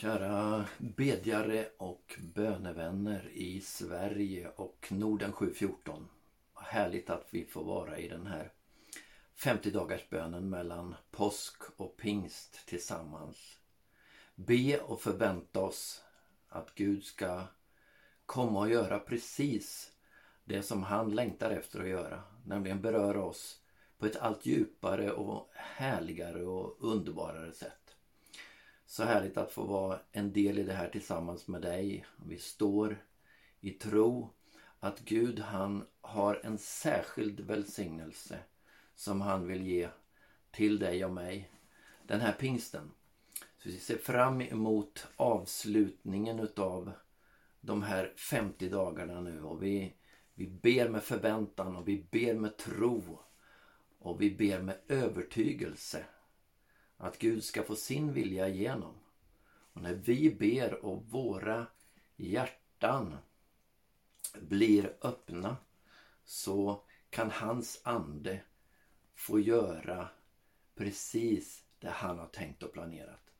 Kära bedjare och bönevänner i Sverige och Norden 714. Härligt att vi får vara i den här 50 dagars bönen mellan påsk och pingst tillsammans. Be och förvänta oss att Gud ska komma och göra precis det som han längtar efter att göra. Nämligen beröra oss på ett allt djupare och härligare och underbarare sätt. Så härligt att få vara en del i det här tillsammans med dig. Vi står i tro att Gud han har en särskild välsignelse som han vill ge till dig och mig den här pingsten. Så vi ser fram emot avslutningen utav de här 50 dagarna nu och vi, vi ber med förväntan och vi ber med tro och vi ber med övertygelse att Gud ska få sin vilja igenom. Och när vi ber och våra hjärtan blir öppna så kan hans ande få göra precis det han har tänkt och planerat.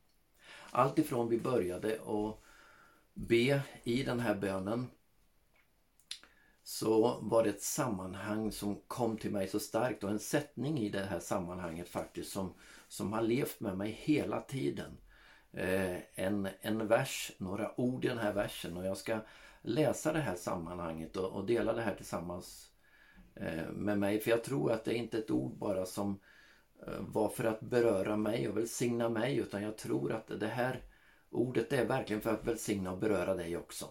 Allt ifrån vi började att be i den här bönen så var det ett sammanhang som kom till mig så starkt och en sättning i det här sammanhanget faktiskt som, som har levt med mig hela tiden. Eh, en, en vers, några ord i den här versen och jag ska läsa det här sammanhanget och, och dela det här tillsammans eh, med mig. För jag tror att det är inte ett ord bara som eh, var för att beröra mig och välsigna mig utan jag tror att det här ordet är verkligen för att välsigna och beröra dig också.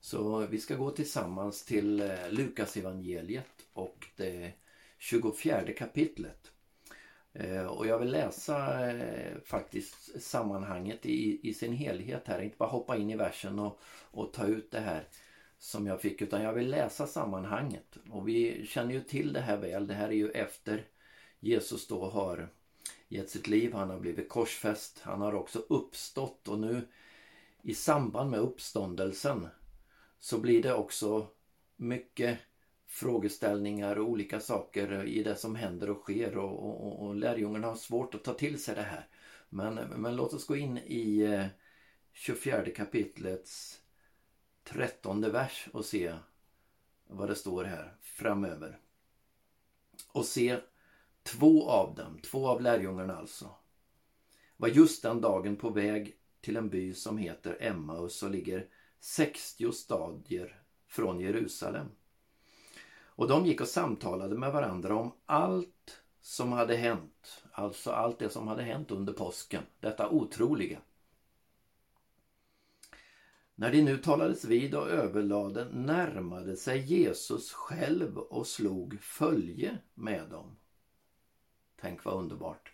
Så vi ska gå tillsammans till Lukas evangeliet och det 24 kapitlet. Eh, och jag vill läsa eh, faktiskt sammanhanget i, i sin helhet här. Inte bara hoppa in i versen och, och ta ut det här som jag fick utan jag vill läsa sammanhanget. Och vi känner ju till det här väl. Det här är ju efter Jesus då har gett sitt liv. Han har blivit korsfäst. Han har också uppstått och nu i samband med uppståndelsen så blir det också mycket frågeställningar och olika saker i det som händer och sker och, och, och lärjungarna har svårt att ta till sig det här. Men, men låt oss gå in i eh, 24 kapitlets 13 vers och se vad det står här framöver. Och se två av dem, två av lärjungarna alltså, var just den dagen på väg till en by som heter Emmaus och ligger 60 stadier från Jerusalem. Och de gick och samtalade med varandra om allt som hade hänt. Alltså allt det som hade hänt under påsken. Detta otroliga. När de nu talades vid och överlade närmade sig Jesus själv och slog följe med dem. Tänk vad underbart.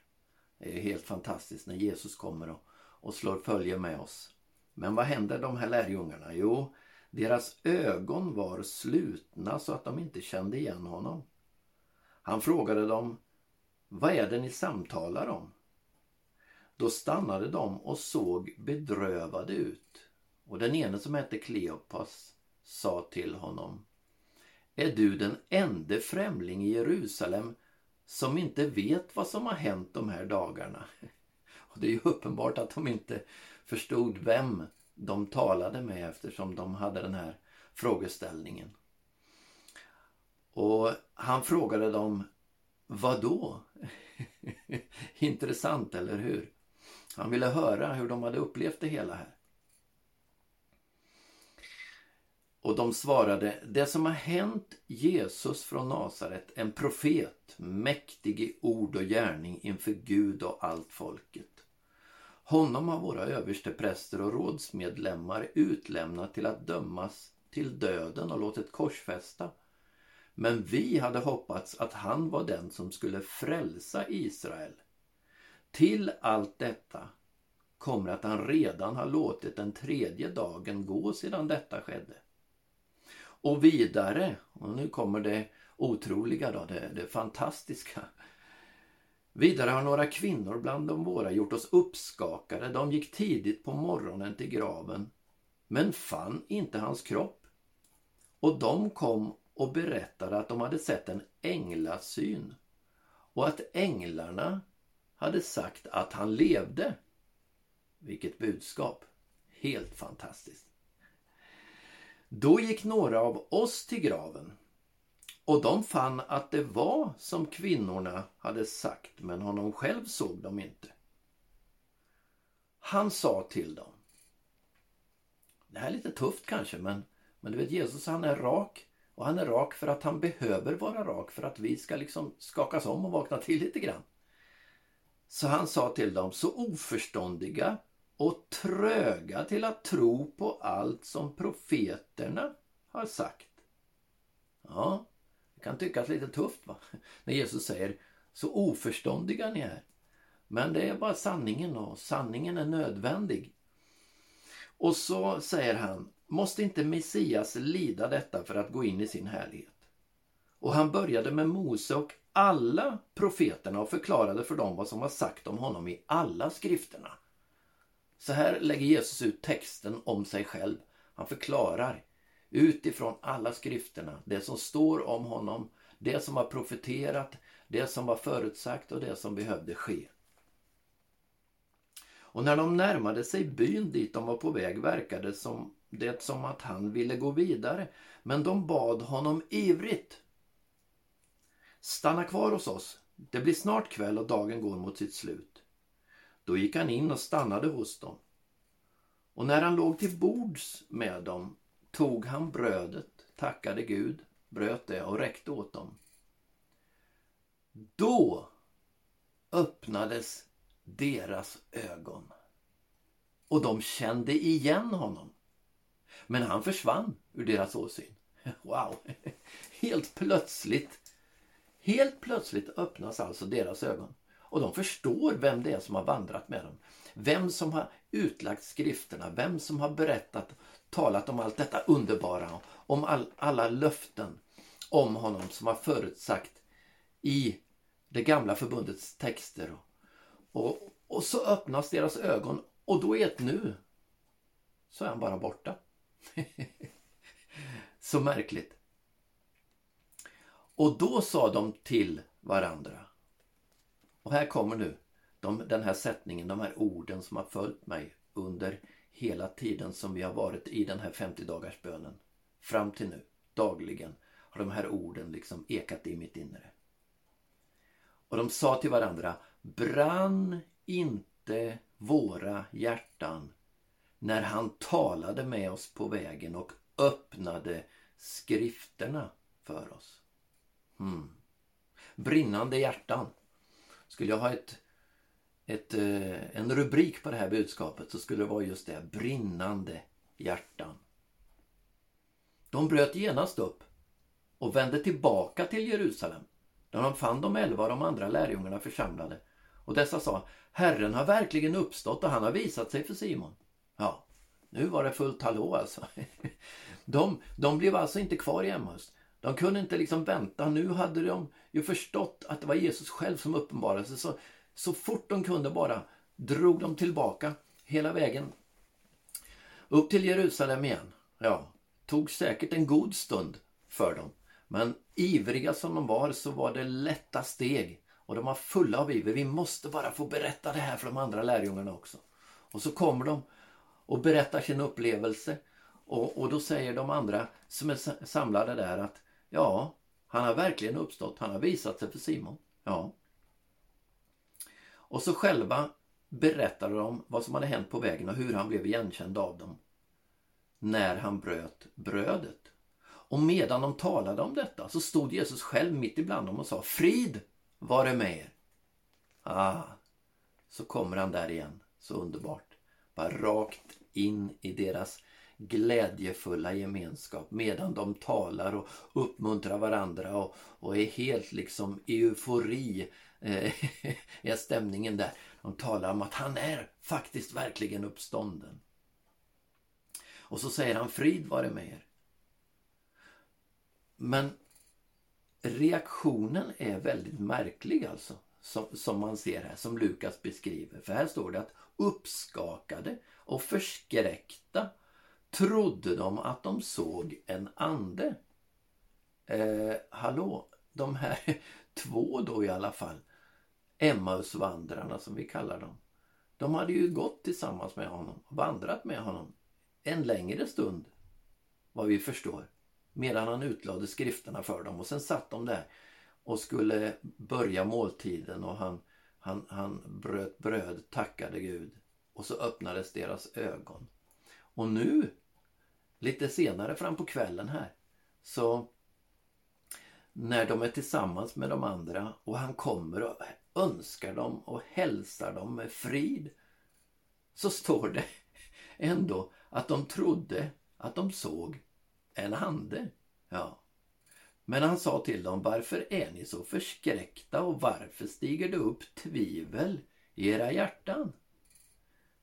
Det är helt fantastiskt när Jesus kommer och, och slår följe med oss. Men vad händer de här lärjungarna? Jo, deras ögon var slutna så att de inte kände igen honom. Han frågade dem, vad är det ni samtalar om? Då stannade de och såg bedrövade ut. Och den ene som hette Kleopas sa till honom, är du den enda främling i Jerusalem som inte vet vad som har hänt de här dagarna? Och det är ju uppenbart att de inte förstod vem de talade med eftersom de hade den här frågeställningen. Och han frågade dem vad då? Intressant, eller hur? Han ville höra hur de hade upplevt det hela här. Och de svarade, det som har hänt Jesus från Nasaret, en profet, mäktig i ord och gärning inför Gud och allt folket. Honom har våra överstepräster och rådsmedlemmar utlämnat till att dömas till döden och låtit korsfästa. Men vi hade hoppats att han var den som skulle frälsa Israel. Till allt detta kommer att han redan har låtit den tredje dagen gå sedan detta skedde. Och vidare, och nu kommer det otroliga då, det, det fantastiska. Vidare har några kvinnor bland de våra gjort oss uppskakade. De gick tidigt på morgonen till graven men fann inte hans kropp. Och de kom och berättade att de hade sett en änglasyn och att änglarna hade sagt att han levde. Vilket budskap! Helt fantastiskt. Då gick några av oss till graven och de fann att det var som kvinnorna hade sagt men honom själv såg de inte. Han sa till dem. Det här är lite tufft kanske men, men du vet Jesus han är rak. Och han är rak för att han behöver vara rak för att vi ska liksom skakas om och vakna till lite grann. Så han sa till dem, så oförståndiga och tröga till att tro på allt som profeterna har sagt. Ja, kan tyckas lite tufft va? När Jesus säger så oförståndiga ni är. Men det är bara sanningen och sanningen är nödvändig. Och så säger han, måste inte Messias lida detta för att gå in i sin härlighet? Och han började med Mose och alla profeterna och förklarade för dem vad som var sagt om honom i alla skrifterna. Så här lägger Jesus ut texten om sig själv. Han förklarar utifrån alla skrifterna det som står om honom, det som var profeterat, det som var förutsagt och det som behövde ske. Och när de närmade sig byn dit de var på väg verkade som det som att han ville gå vidare. Men de bad honom ivrigt. Stanna kvar hos oss. Det blir snart kväll och dagen går mot sitt slut. Då gick han in och stannade hos dem. Och när han låg till bords med dem tog han brödet, tackade Gud, bröt det och räckte åt dem. Då öppnades deras ögon och de kände igen honom. Men han försvann ur deras åsyn. Wow! Helt plötsligt Helt plötsligt öppnas alltså deras ögon och de förstår vem det är som har vandrat med dem. Vem som har utlagt skrifterna, vem som har berättat, talat om allt detta underbara, om all, alla löften om honom som har förutsagt i det gamla förbundets texter. Och, och så öppnas deras ögon och då i ett nu så är han bara borta. så märkligt. Och då sa de till varandra. Och här kommer nu de, den här sättningen, de här orden som har följt mig under hela tiden som vi har varit i den här 50 dagars bönen. Fram till nu, dagligen, har de här orden liksom ekat i mitt inre. Och de sa till varandra, brann inte våra hjärtan när han talade med oss på vägen och öppnade skrifterna för oss. Hmm. Brinnande hjärtan. Skulle jag ha ett, ett, eh, en rubrik på det här budskapet så skulle det vara just det. Brinnande hjärtan. De bröt genast upp och vände tillbaka till Jerusalem där de fann de elva och de andra lärjungarna församlade. Och dessa sa, Herren har verkligen uppstått och han har visat sig för Simon. Ja, nu var det fullt hallå alltså. De, de blev alltså inte kvar i Emmaus. De kunde inte liksom vänta. Nu hade de ju förstått att det var Jesus själv som uppenbarade sig. Så, så fort de kunde bara drog de tillbaka hela vägen upp till Jerusalem igen. Ja, tog säkert en god stund för dem. Men ivriga som de var så var det lätta steg. Och de var fulla av iver. Vi måste bara få berätta det här för de andra lärjungarna också. Och så kommer de och berättar sin upplevelse. Och, och då säger de andra som är samlade där att Ja, han har verkligen uppstått. Han har visat sig för Simon. Ja. Och så själva berättade de vad som hade hänt på vägen och hur han blev igenkänd av dem. När han bröt brödet. Och medan de talade om detta så stod Jesus själv mitt ibland dem och sa Frid vare med er. Ah, så kommer han där igen. Så underbart. Bara rakt in i deras glädjefulla gemenskap medan de talar och uppmuntrar varandra och, och är helt liksom i eufori Eh, är stämningen där. De talar om att han är faktiskt verkligen uppstånden. Och så säger han frid vare med er. Men reaktionen är väldigt märklig alltså. Som, som man ser här, som Lukas beskriver. För här står det att uppskakade och förskräckta trodde de att de såg en ande. Eh, hallå, de här två då i alla fall, Emmausvandrarna som vi kallar dem. De hade ju gått tillsammans med honom och vandrat med honom en längre stund, vad vi förstår. Medan han utlade skrifterna för dem och sen satt de där och skulle börja måltiden och han, han, han bröt bröd, tackade Gud och så öppnades deras ögon. Och nu, lite senare fram på kvällen här, så när de är tillsammans med de andra och han kommer och önskar dem och hälsar dem med frid så står det ändå att de trodde att de såg en ande. Ja. Men han sa till dem, varför är ni så förskräckta och varför stiger det upp tvivel i era hjärtan?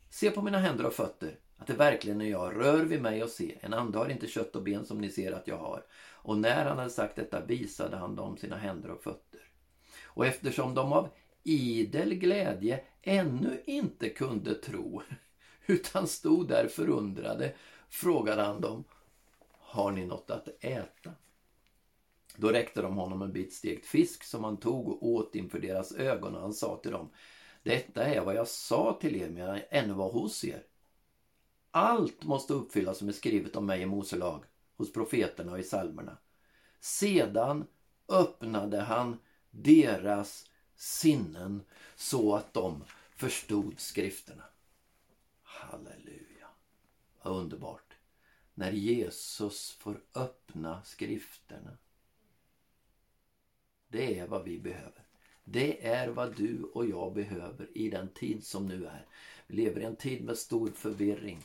Se på mina händer och fötter, att det verkligen är jag. Rör vid mig och se. En ande har inte kött och ben som ni ser att jag har. Och när han hade sagt detta visade han dem sina händer och fötter. Och eftersom de av idel glädje ännu inte kunde tro utan stod där förundrade frågade han dem Har ni något att äta? Då räckte de honom en bit stekt fisk som han tog och åt inför deras ögon och han sa till dem Detta är vad jag sa till er medan jag ännu var hos er. Allt måste uppfyllas som är skrivet om mig i Mose lag, hos profeterna och i psalmerna. Sedan öppnade han deras sinnen så att de förstod skrifterna. Halleluja. Vad underbart. När Jesus får öppna skrifterna. Det är vad vi behöver. Det är vad du och jag behöver i den tid som nu är. Vi lever i en tid med stor förvirring.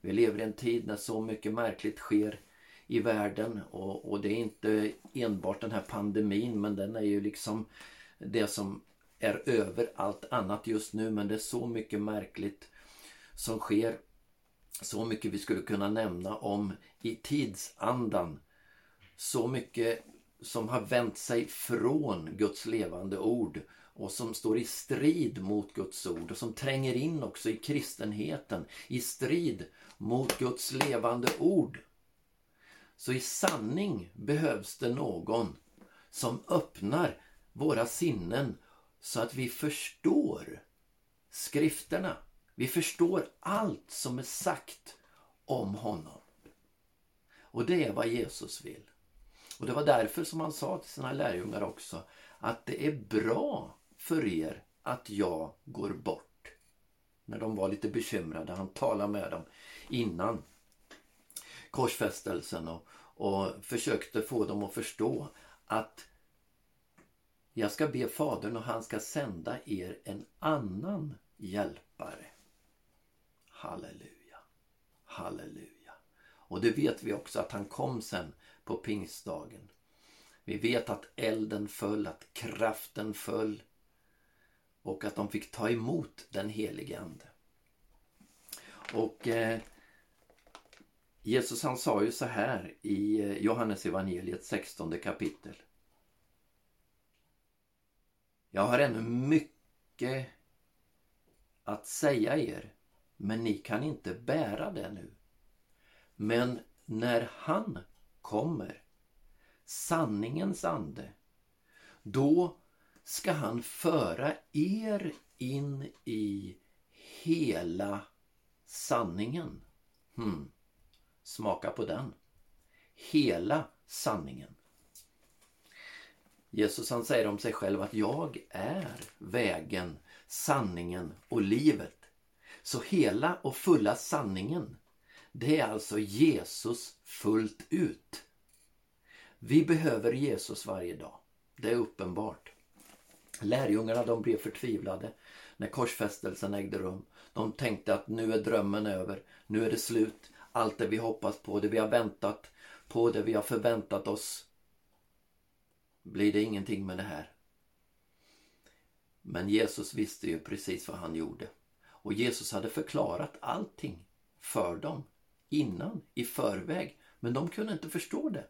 Vi lever i en tid när så mycket märkligt sker i världen och, och det är inte enbart den här pandemin men den är ju liksom det som är över allt annat just nu men det är så mycket märkligt som sker. Så mycket vi skulle kunna nämna om i tidsandan. Så mycket som har vänt sig från Guds levande ord och som står i strid mot Guds ord och som tränger in också i kristenheten i strid mot Guds levande ord. Så i sanning behövs det någon som öppnar våra sinnen så att vi förstår skrifterna. Vi förstår allt som är sagt om honom. Och det är vad Jesus vill. Och det var därför som han sa till sina lärjungar också att det är bra för er att jag går bort. När de var lite bekymrade. Han talade med dem innan korsfästelsen och, och försökte få dem att förstå att jag ska be Fadern och han ska sända er en annan hjälpare. Halleluja. Halleluja. Och det vet vi också att han kom sen på pingstdagen. Vi vet att elden föll, att kraften föll och att de fick ta emot den helige Ande. Och eh, Jesus han sa ju så här i eh, Johannes evangeliet 16 kapitel. Jag har ännu mycket att säga er, men ni kan inte bära det nu. Men när han kommer, sanningens ande, då ska han föra er in i hela sanningen. Hmm. Smaka på den. Hela sanningen. Jesus han säger om sig själv att jag är vägen, sanningen och livet. Så hela och fulla sanningen, det är alltså Jesus fullt ut. Vi behöver Jesus varje dag. Det är uppenbart. Lärjungarna de blev förtvivlade när korsfästelsen ägde rum. De tänkte att nu är drömmen över. Nu är det slut. Allt det vi hoppas på, det vi har väntat på, det vi har förväntat oss. Blir det ingenting med det här? Men Jesus visste ju precis vad han gjorde. Och Jesus hade förklarat allting för dem innan, i förväg. Men de kunde inte förstå det.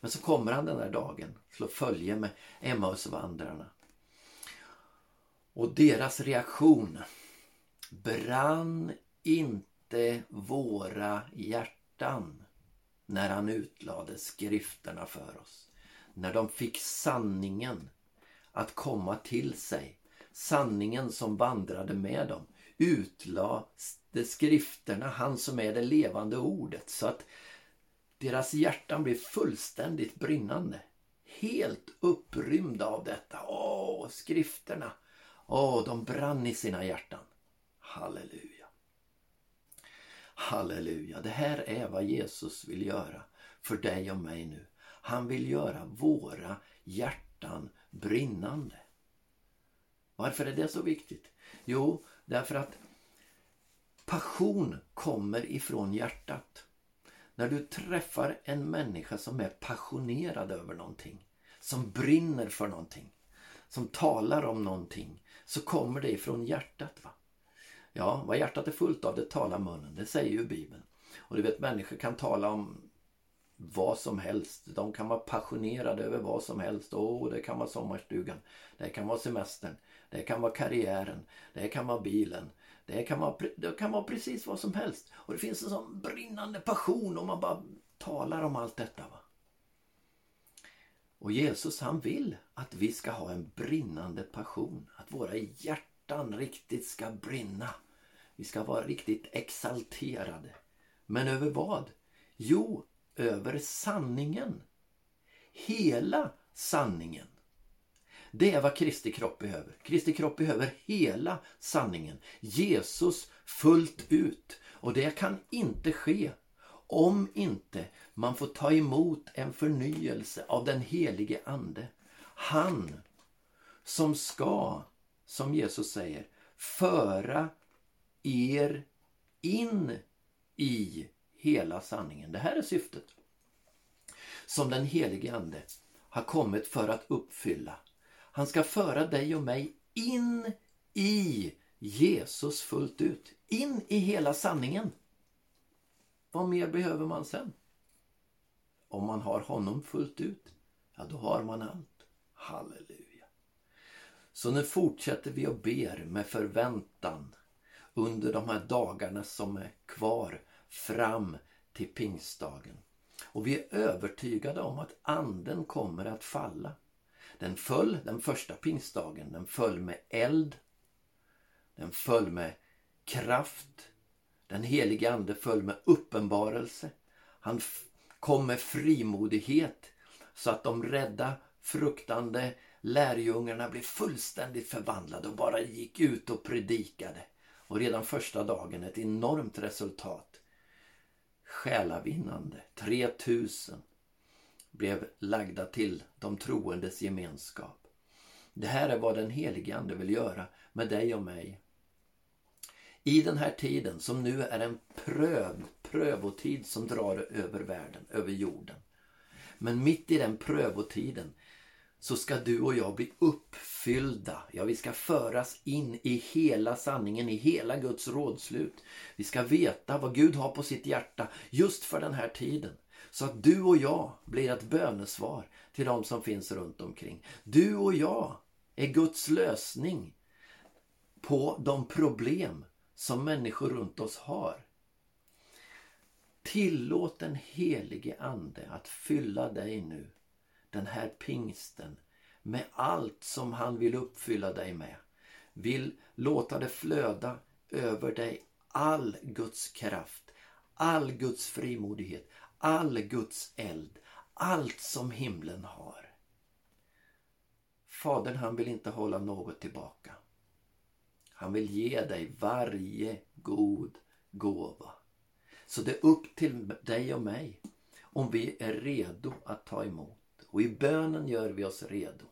Men så kommer han den där dagen, slår följe med Emmausvandrarna. Och deras reaktion brann inte våra hjärtan när han utlade skrifterna för oss. När de fick sanningen att komma till sig. Sanningen som vandrade med dem utlade skrifterna, han som är det levande ordet. Så att deras hjärtan blev fullständigt brinnande. Helt upprymda av detta. Åh, skrifterna! Åh, de brann i sina hjärtan. Halleluja. Halleluja. Det här är vad Jesus vill göra för dig och mig nu. Han vill göra våra hjärtan brinnande. Varför är det så viktigt? Jo, därför att passion kommer ifrån hjärtat. När du träffar en människa som är passionerad över någonting, som brinner för någonting, som talar om någonting, så kommer det ifrån hjärtat. va? Ja, vad hjärtat är fullt av, det talar munnen. Det säger ju Bibeln. Och du vet, människor kan tala om vad som helst. De kan vara passionerade över vad som helst. Åh, det kan vara sommarstugan. Det kan vara semestern. Det kan vara karriären. Det kan vara bilen. Det kan vara, det kan vara precis vad som helst. Och det finns en sån brinnande passion om man bara talar om allt detta. Va? Och Jesus han vill att vi ska ha en brinnande passion. Att våra hjärtan riktigt ska brinna. Vi ska vara riktigt exalterade. Men över vad? Jo, över sanningen. Hela sanningen. Det är vad Kristi kropp behöver. Kristi kropp behöver hela sanningen. Jesus fullt ut. Och det kan inte ske om inte man får ta emot en förnyelse av den helige Ande. Han som ska, som Jesus säger, föra er in i hela sanningen. Det här är syftet. Som den helige Ande har kommit för att uppfylla. Han ska föra dig och mig in i Jesus fullt ut. In i hela sanningen. Vad mer behöver man sen? Om man har honom fullt ut, ja då har man allt. Halleluja. Så nu fortsätter vi och ber med förväntan under de här dagarna som är kvar fram till pingstdagen. Och vi är övertygade om att anden kommer att falla. Den föll den första pingstdagen. Den föll med eld. Den föll med kraft. Den helige ande föll med uppenbarelse. Han kom med frimodighet så att de rädda, fruktande lärjungarna blev fullständigt förvandlade och bara gick ut och predikade. Och redan första dagen ett enormt resultat. Själavinnande. 3000 blev lagda till de troendes gemenskap. Det här är vad den helige Ande vill göra med dig och mig. I den här tiden som nu är en pröv, prövotid som drar över världen, över jorden. Men mitt i den prövotiden så ska du och jag bli uppfyllda. Ja, vi ska föras in i hela sanningen, i hela Guds rådslut. Vi ska veta vad Gud har på sitt hjärta just för den här tiden. Så att du och jag blir ett bönesvar till de som finns runt omkring. Du och jag är Guds lösning på de problem som människor runt oss har. Tillåt den helige Ande att fylla dig nu den här pingsten med allt som han vill uppfylla dig med. Vill låta det flöda över dig all Guds kraft, all Guds frimodighet, all Guds eld, allt som himlen har. Fadern han vill inte hålla något tillbaka. Han vill ge dig varje god gåva. Så det är upp till dig och mig om vi är redo att ta emot. Och i bönen gör vi oss redo.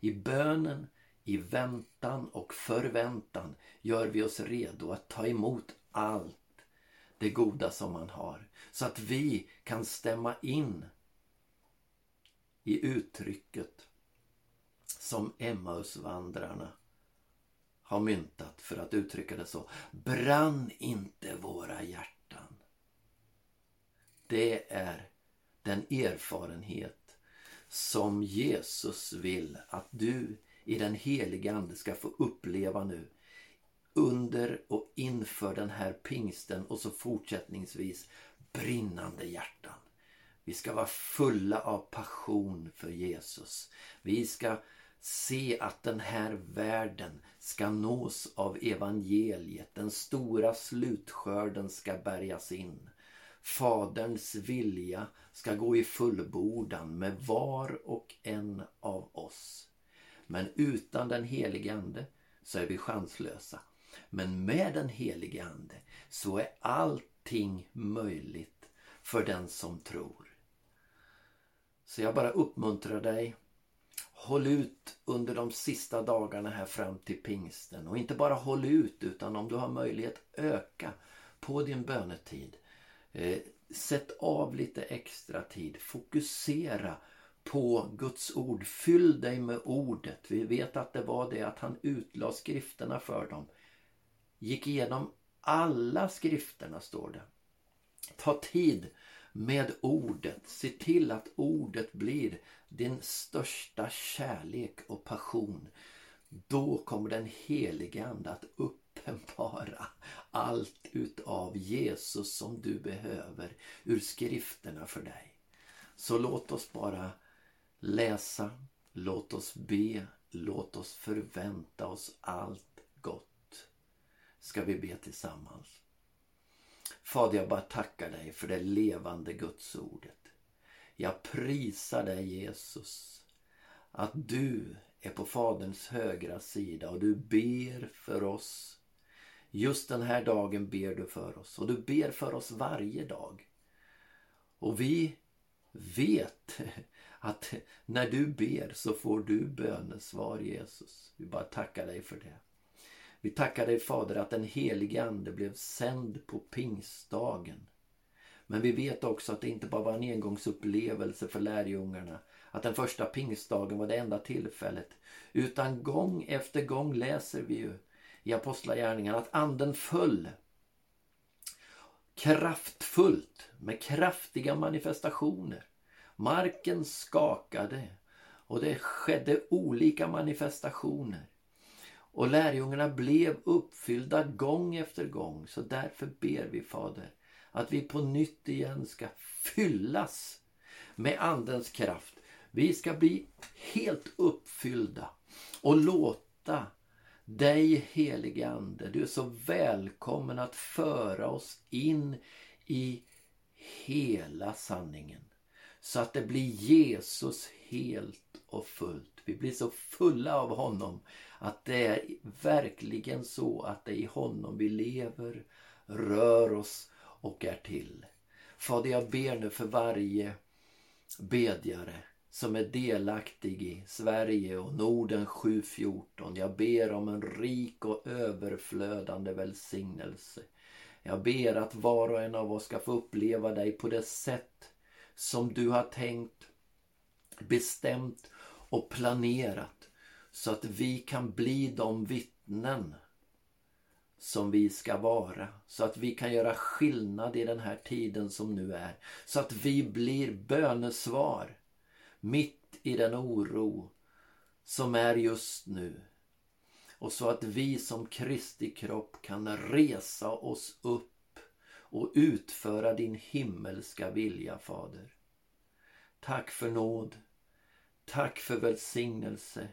I bönen, i väntan och förväntan gör vi oss redo att ta emot allt det goda som man har. Så att vi kan stämma in i uttrycket som Emmausvandrarna har myntat för att uttrycka det så. Brann inte våra hjärtan. Det är den erfarenhet som Jesus vill att du i den heliga Ande ska få uppleva nu under och inför den här pingsten och så fortsättningsvis brinnande hjärtan. Vi ska vara fulla av passion för Jesus. Vi ska se att den här världen ska nås av evangeliet. Den stora slutskörden ska bärgas in. Faderns vilja ska gå i fullbordan med var och en av oss. Men utan den helige Ande så är vi chanslösa. Men med den helige Ande så är allting möjligt för den som tror. Så jag bara uppmuntrar dig. Håll ut under de sista dagarna här fram till pingsten. Och inte bara håll ut utan om du har möjlighet öka på din bönetid. Eh, sätt av lite extra tid. Fokusera på Guds ord. Fyll dig med ordet. Vi vet att det var det att han utlade skrifterna för dem. Gick igenom alla skrifterna står det. Ta tid med ordet. Se till att ordet blir din största kärlek och passion. Då kommer den helige Ande att uppenbara allt utav Jesus som du behöver ur skrifterna för dig. Så låt oss bara läsa, låt oss be, låt oss förvänta oss allt gott. Ska vi be tillsammans. Fader, jag bara tackar dig för det levande gudsordet. Jag prisar dig Jesus. Att du är på Faderns högra sida och du ber för oss. Just den här dagen ber du för oss och du ber för oss varje dag. Och vi vet att när du ber så får du bönesvar Jesus. Vi bara tackar dig för det. Vi tackar dig Fader att den helige Ande blev sänd på pingstdagen. Men vi vet också att det inte bara var en engångsupplevelse för lärjungarna. Att den första pingstdagen var det enda tillfället. Utan gång efter gång läser vi ju i Apostlagärningarna att anden föll kraftfullt med kraftiga manifestationer. Marken skakade och det skedde olika manifestationer. Och lärjungarna blev uppfyllda gång efter gång. Så därför ber vi Fader att vi på nytt igen ska fyllas med Andens kraft. Vi ska bli helt uppfyllda och låta dig helige Ande, du är så välkommen att föra oss in i hela sanningen. Så att det blir Jesus helt och fullt. Vi blir så fulla av honom att det är verkligen så att det är i honom vi lever, rör oss och är till. Fader, jag ber nu för varje bedjare som är delaktig i Sverige och Norden 714. Jag ber om en rik och överflödande välsignelse. Jag ber att var och en av oss ska få uppleva dig på det sätt som du har tänkt, bestämt och planerat så att vi kan bli de vittnen som vi ska vara. Så att vi kan göra skillnad i den här tiden som nu är. Så att vi blir bönesvar mitt i den oro som är just nu. Och så att vi som Kristi kropp kan resa oss upp och utföra din himmelska vilja, Fader. Tack för nåd. Tack för välsignelse.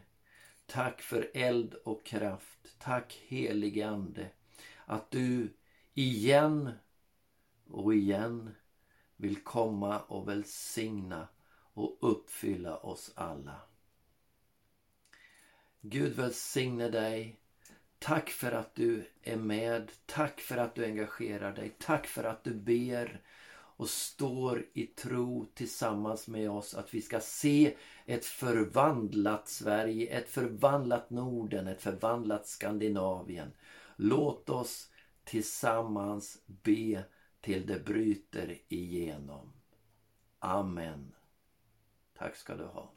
Tack för eld och kraft. Tack helige Ande att du igen och igen vill komma och välsigna och uppfylla oss alla. Gud välsigne dig. Tack för att du är med. Tack för att du engagerar dig. Tack för att du ber och står i tro tillsammans med oss att vi ska se ett förvandlat Sverige, ett förvandlat Norden, ett förvandlat Skandinavien. Låt oss tillsammans be till det bryter igenom. Amen. Tack ska du ha.